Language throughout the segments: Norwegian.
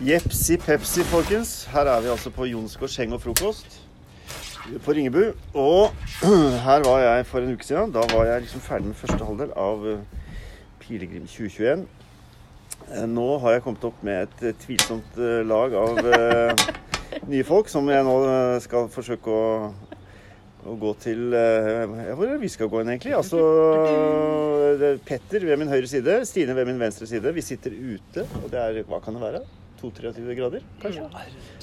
Jepsi pepsi, folkens. Her er vi altså på Jonsgård skjeng og frokost på Ringebu. Og her var jeg for en uke siden. Da var jeg liksom ferdig med første halvdel av eh, Pilegrim 2021. Eh, Nå har jeg kommet opp med et eh, tvilsomt lag av nye folk som jeg nå skal forsøke å, å gå til Hvor er det vi skal gå inn, egentlig? Altså er Petter ved min høyre side, Stine ved min venstre side. Vi sitter ute, og det er Hva kan det være? 2-23 grader, kanskje?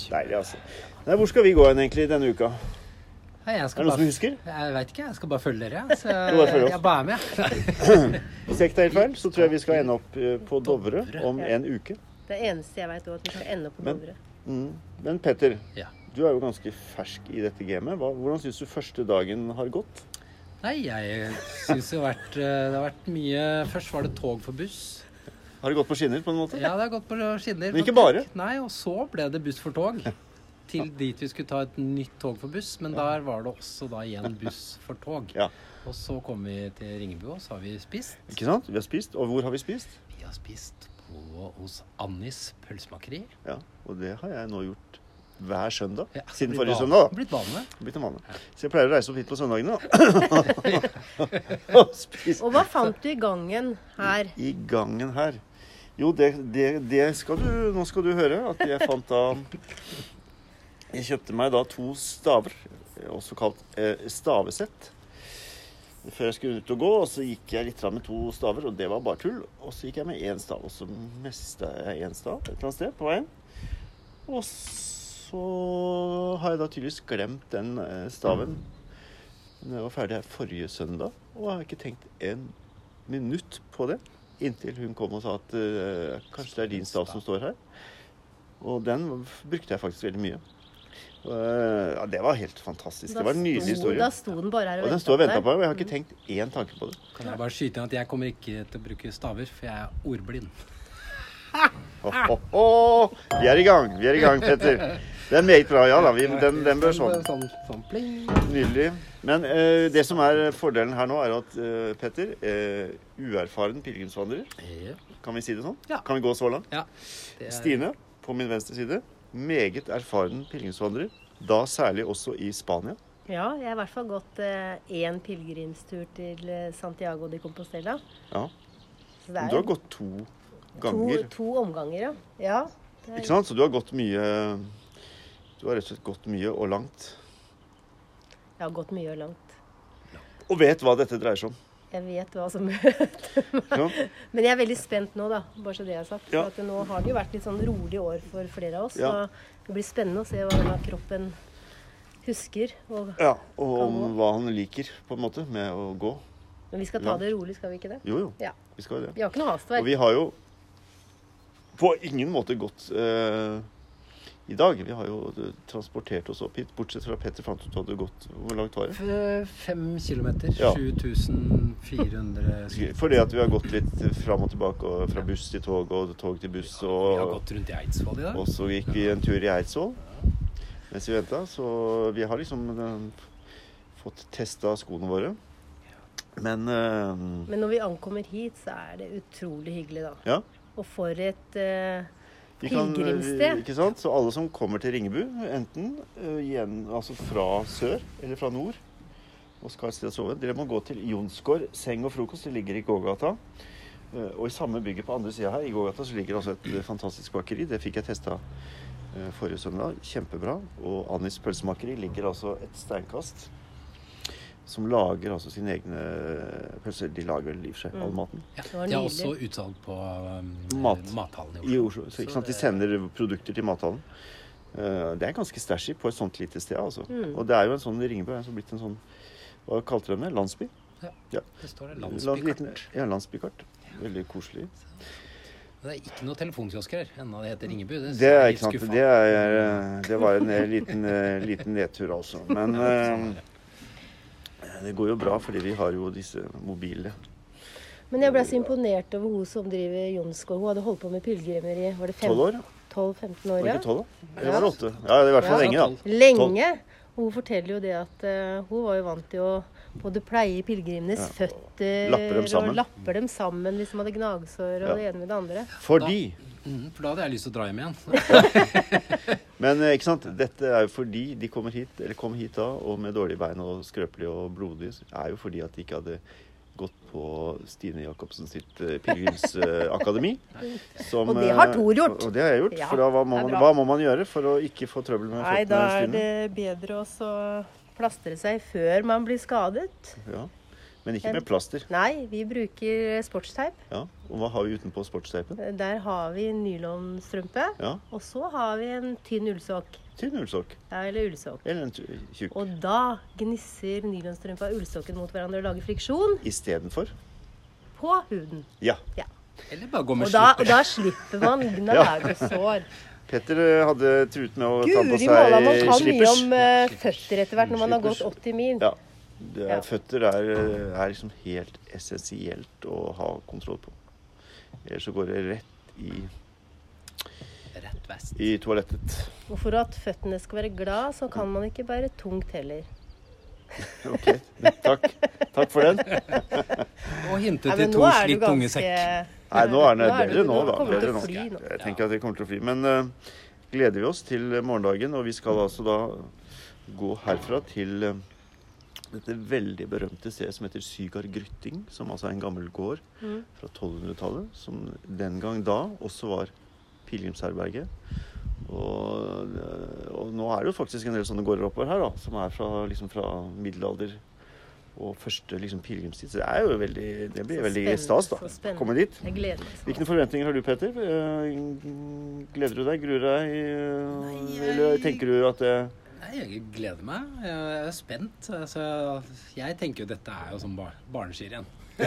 Deilig, altså. Nei, hvor skal vi gå hen egentlig denne uka? Nei, jeg Er det noen som husker? jeg veit ikke, jeg skal bare følge dere. Så oss. jeg bare er med. Hvis jeg ikke tar helt feil, så tror jeg vi skal ende opp eh, på Dovre om en uke. Det eneste jeg vet, er at vi skal ende opp på Men- Dovre. Mm. Men Petter, Ja. du er jo ganske fersk i dette gamet. Hva, hvordan syns du første dagen har gått? Nei, jeg syns det har vært eh, Det har vært mye Først var det tog for buss. Har det gått på skinner på en måte? Ja, det har gått på skinner. Men ikke bare? Nei, og så ble det buss for tog. Til dit vi skulle ta et nytt tog for buss, men der var det også da igjen buss for tog. Ja. Og så kom vi til Ringebu, og så har vi spist. Ikke sant? Vi har spist. Og hvor har vi spist? Vi har spist på, hos Annis pølsemakeri. Ja, og det har jeg nå gjort hver søndag. Ja, Siden forrige vane- søndag. Blitt vane. Blitt en vane. Så jeg pleier å reise opp hit på søndagene. da. Og spise Og hva fant du i gangen her? i gangen her. Jo, det, det, det skal du Nå skal du høre at jeg fant da Jeg kjøpte meg da to staver, også kalt eh, stavesett. Før jeg skulle ut og gå, og så gikk jeg litt med to staver, og det var bare tull. Og så gikk jeg med én stav, og så mista jeg én stav et eller annet sted på veien. Og så har jeg da tydeligvis glemt den eh, staven jeg var ferdig her forrige søndag, og jeg har ikke tenkt en minutt på det. Inntil hun kom og sa at uh, kanskje det er din stav som står her. Og den brukte jeg faktisk veldig mye. Og, eh, ja, det var helt fantastisk. Det var en nydelig historie. Da sto den bare her Og og den står og venter på meg, og jeg har ikke tenkt én tanke på det. Kan jeg bare skyte inn at jeg kommer ikke til å bruke staver, for jeg er ordblind. Ho, ho, ho. Vi er i gang, vi er i gang, Petter. Det er meget bra. Ja da, vi, den, den bør sånn. Sånn, sånn pling. Nydelig. Men eh, det som er fordelen her nå, er at eh, Petter, eh, uerfaren pilegrimsvandrer, Ja. kan vi si det sånn? Ja. Kan vi gå så langt? ja. Er, Stine, på min venstre side, meget erfaren pilegrimsvandrer. Da særlig også i Spania. Ja, jeg har i hvert fall gått én pilegrimstur til eh, Santiago de Compostela. Ja. Så Men du har gått to ganger. to, to omganger, ja. ja er, Ikke sant? Så du har gått mye Du har rett og slett gått mye og langt. Jeg har gått mye og langt. Og vet hva dette dreier seg om. Jeg vet hva som møter meg. Ja. Men jeg er veldig spent nå, da. Bare så det jeg har sagt. Ja. At nå har det jo vært litt sånn rolig år for flere av oss. Ja. Så det blir spennende å se hva denne kroppen husker. Og, ja. Og om hva han liker, på en måte, med å gå. men vi skal ta det rolig, skal vi ikke det? Jo, jo. Ja. Vi skal jo det. Vi har ikke noe Og vi har jo på ingen måte gått eh, i dag. Vi har jo eh, transportert oss opp hit, bortsett fra Petter fant ut at du hadde gått Hvor langt var det? Fem kilometer. Ja. 7400 skritt. Fordi at vi har gått litt fram og tilbake, og fra buss til tog og tog til buss. Vi har gått rundt i Eidsvoll i dag. og så gikk vi en tur i Eidsvoll mens vi venta. Så vi har liksom den, fått testa skoene våre. Men uh, Men når vi ankommer hit, så er det utrolig hyggelig, da. Ja. Og for et eh, Ikke sant? Så alle som kommer til Ringebu, enten eh, igjen, altså fra sør eller fra nord, og skal et sted å sove, dere må gå til Jonsgård seng og frokost. Det ligger i gågata. Eh, Og i samme bygget på andre sida her, i gågata, så ligger det også et eh, fantastisk bakeri. Det fikk jeg testa eh, forrige søndag. Kjempebra. Og Annis pølsemakeri ligger altså et steinkast. Som lager altså sine egne pølser. De lager vel i og for seg all Mm. maten. Ja, Det var de har også utsalg på um, Mat. mathallen I i Oslo. Oslo. Så, ikke sant? De sender produkter til mathallen. Uh, Det er ganske stæsjig på et sånt lite sted. altså. Mm. Og det er jo en sånn Ringebø er blitt en sånn Hva kalte de det? Landsby? Det står det landsbykart. liten- Ja, landsbykart. Veldig koselig. Det er ikke noe telefonkiosker ennå det heter Ringebu. Det, Det er ikke sant. Det, er, det var en eh, liten, eh, liten nedtur, altså. Men eh, det går jo bra, fordi vi har jo disse mobile. Men jeg ble så imponert over hun som driver Jonsgård. Hun hadde holdt på med pilegrimer i var det fem- Tolv år? 12-15 Var år. det Ja. ikke tolv, da? Eller var det åtte? Ja, det er i hvert fall Ja. lenge, da. Lenge. Og hun forteller jo det at uh, hun var jo vant til å både pleie pilegrimenes Ja. føtter Lapper dem og lapper dem sammen hvis de hadde gnagsår og Ja. det ene med det andre. Fordi Mhm, for da hadde jeg lyst til å dra hjem igjen. Men eh, ikke sant? dette er jo fordi de kommer hit, eller kom hit da, og med dårlige bein og skrøpelige og blodige, er jo fordi at de ikke hadde gått på Stine Jacobsen sitt eh, pilegrimsakademi. Og det har Tor gjort. Og det har jeg gjort. Ja, for da hva må, man, hva må man gjøre for å ikke få trøbbel med Nei, da er det bedre å plastre seg før man blir skadet. Ja. Men ikke med plaster. Nei, vi bruker sportsteip. Ja. Og hva har vi utenpå sportsteipen? Der har vi nylonstrømpe. Ja. Og så har vi en tynn ullsokk. Tynn ullsokk. Ja, eller ullsokk. Eller en tjukk. Og da gnisser nylonstrømpa og ullsokken mot hverandre og lager friksjon Istedenfor. på huden. Ja. Eller bare gå med Og da, og slipper. da slipper man gnagesår. Petter eh, hadde truet med å ta på seg slippers. Guri malla, man kan mye om eh, føtter etter hvert når man har gått Slippers. 80 mil. Ja. Det er, Ja. Føtter er, er liksom helt essensielt å ha kontroll på. Ellers så går det rett i, Rett vest. i toalettet. Og for at føttene skal være glad, så kan man ikke bære tungt heller. Ok, takk. Takk for den. Og hintet til to slitt ganske tungesekk. Nei, nå er den er bedre nå, da. Bedre nå. Jeg tenker at vi kommer til å fly. Men uh, gleder vi oss til morgendagen, og vi skal altså da gå herfra til eh, dette veldig berømte stedet som heter Sygar Grytting, som altså er en gammel gård Mm. fra 1200-tallet, som den gang da også var pilegrimsherberget. Og, eh, og nå er det jo faktisk en del sånne gårder oppover her, da, som er fra, liksom fra middelalder og første liksom, pilegrimstid. Så det er jo veldig, det blir veldig stas, da. spennende. Komme dit. Jeg gleder meg. Hvilke forventninger har du, Peter? Eh, Gleder du deg? Gruer deg? eh, Nei, jeg- Eller tenker du at det jeg gleder meg. Jeg er spent. Altså, jeg tenker jo dette er jo som bar barneskier igjen.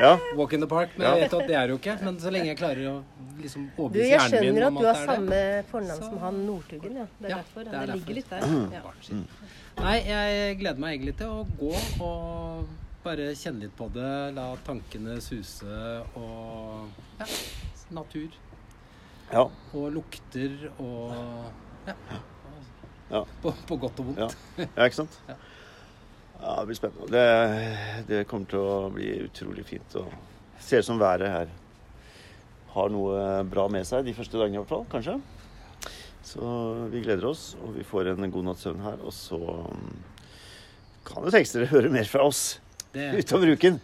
Ja. Walk in the park. Men Ja. jeg vet at det er jo ikke. Men så lenge jeg klarer å liksom overbevise hjernen min skjønner at du har samme fornavn Så- som han Northugen, ja. Det er Ja, derfor. det Det, er det derfor. ligger litt der. Ja. Nei, jeg gleder meg egentlig til å gå og bare kjenne litt på det. La tankene suse og ja, natur. Ja. Og lukter og ja. Ja. På, på godt og vondt. Ja. ja, ikke sant? Ja. Ja, det blir spennende. Det, det kommer til å bli utrolig fint. Og ser ut som været her har noe bra med seg de første dagene i hvert fall, kanskje. Så vi gleder oss, og vi får en god natts søvn her. Og så mm, kan det tenkes dere høre mer fra oss Det utover uken.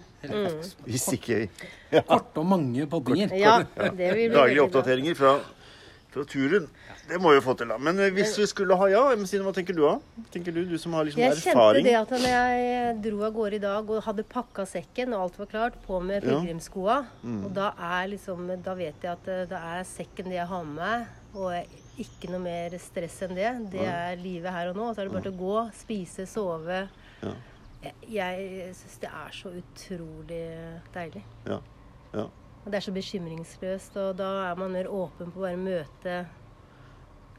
Hvis ikke Korte og mange poddinger. Ja, det vil bli Daglige oppdateringer fra, fra turen. Det må vi jo få til, da. Men eh, hvis vi skulle ha ja, hva tenker du da? Tenker du, du som har liksom Jeg kjente det at når jeg dro av gårde i dag og hadde pakka sekken og alt var klart, på med Ja. Mm. og da er liksom Da vet jeg at eh, det er sekken det jeg har med meg, og ikke noe mer stress enn det. Det er livet her og nå. Så er det bare til å gå, spise, sove. Ja. Jeg, jeg syns det er så utrolig deilig. Ja. Ja. Og det er så bekymringsløst, og da er man mer åpen på å bare møte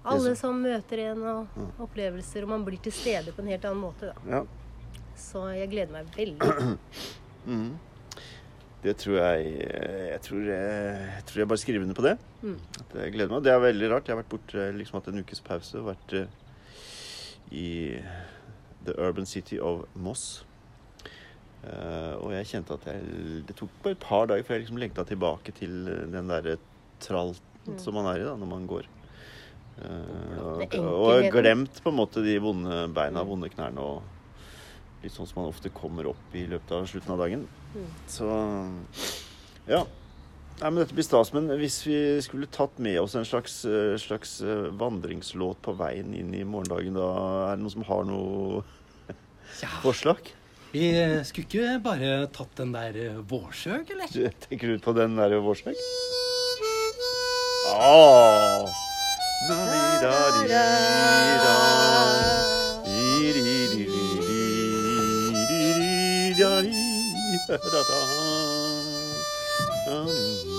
alle som møter en, og opplevelser. Og man blir til stede på en helt annen måte, da. ja. Så jeg gleder meg veldig. Mm. Det tror jeg Jeg tror jeg, jeg tror jeg bare skriver under på det. Mm. Jeg gleder meg. Det er veldig rart. Jeg har vært borte liksom hatt en ukes pause. Vært uh, i the urban city of Moss. Eh, og jeg kjente at jeg, det tok bare et par dager før jeg liksom lengta tilbake til eh, den derre tralten Mm. som man er i da, når man går. Eh, og, og glemt på en måte de vonde beina, vonde knærne og litt sånn som man ofte kommer opp i løpet av slutten av dagen. Mm. Så ja. Nei, men Dette blir stas. Men hvis vi skulle tatt med oss en slags, slags vandringslåt på veien inn i morgendagen, da er det noen som har noe Ja, forslag? Vi skulle ikke bare tatt den der Vårsøk, eller? Tenker du på den der Vårsøg? Ah. Takk,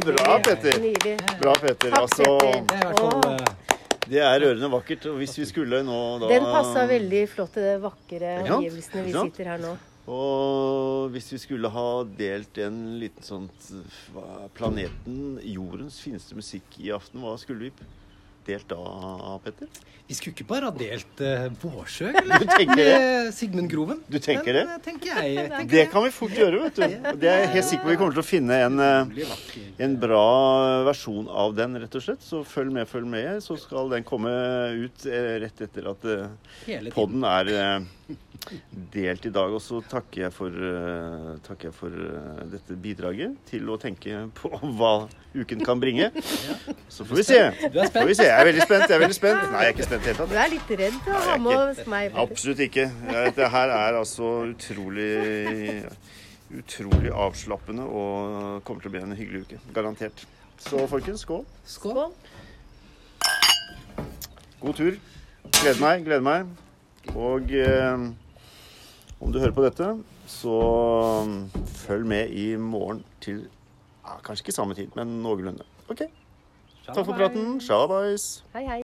Altså, Petter. Bra, Petter. i hvert fall eh, det er rørende vakkert. Og hvis vi skulle nå da Den passa veldig flott til de vakre omgivelsene vi sitter her nå. Og hvis vi skulle ha delt en liten sånn Planeten, jordens fineste musikk i aften, hva skulle vi delt da, Petter? Vi skulle ikke bare ha delt uh, Vårsø, eller? Du tenker det? Sigmund Groven. Du tenker det? Den, tenker jeg. jeg tenker Det kan vi fort gjøre, vet du. Det er jeg helt sikker på vi kommer til å finne en, eh, en bra versjon av den, rett og slett. Så følg med, følg med. Så skal den komme ut eh, rett etter at uh, podden er eh, delt i dag. Og så takker jeg for, uh, takker jeg for uh, dette bidraget til å tenke på hva uken kan bringe. Så får vi se. Får vi se. Jeg er veldig spent. Jeg er veldig spent. Nei, jeg er ikke spent i det hele Du er litt redd å ha med oss meg. Absolutt ikke. Dette her er altså utrolig Utrolig avslappende og kommer til å bli en hyggelig uke. Garantert. Så folkens, skål. Skål. God tur. Gleder meg, gleder meg. Og eh, om du hører på dette, så mm, følg med i morgen til ja, Kanskje ikke samme tid, men noenlunde. OK. Takk for praten. Shalabais. Hei, hei.